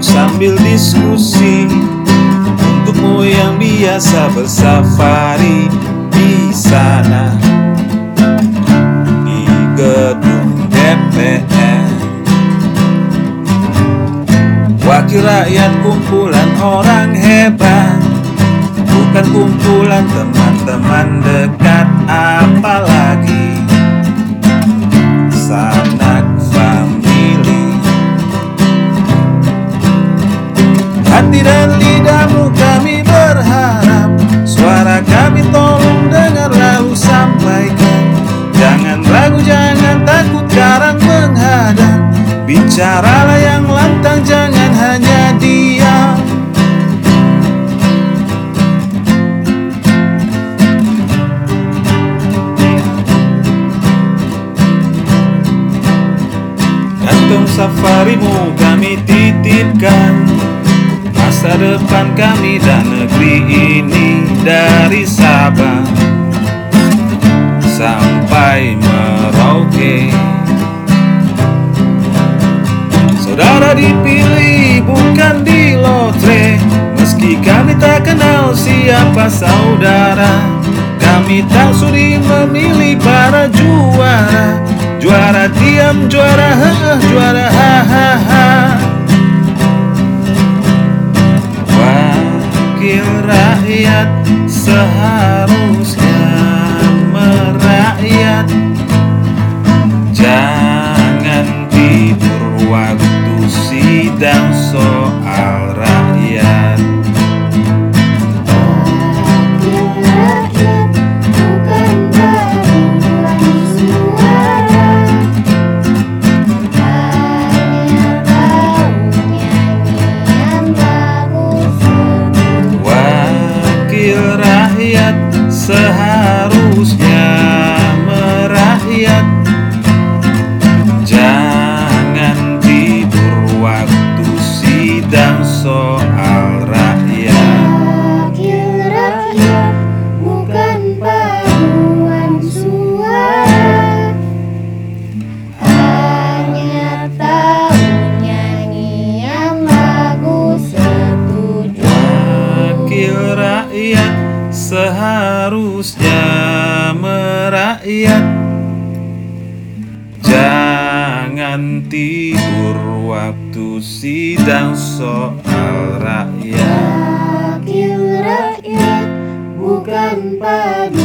duduk sambil diskusi Untukmu yang biasa bersafari di sana. Di gedung DPR Wakil rakyat kumpulan orang hebat Bukan kumpulan teman-teman dekat Bicaralah yang lantang, jangan hanya diam. Gantung safarimu kami titipkan. Masa depan kami dan negeri ini Dari Sabang sampai Merauke Dipilih bukan di lotre. Meski kami tak kenal siapa saudara Kami tak sudi memilih para juara. Juara diam, juara ha, juara ha ha ha. Wakil rakyat seharusnya merakyat. Jangan sidang soal rakyat. Wakil rakyat seharusnya seharusnya merakyat. Jangan tidur waktu sidang soal rakyat. Wakil rakyat bukan paduan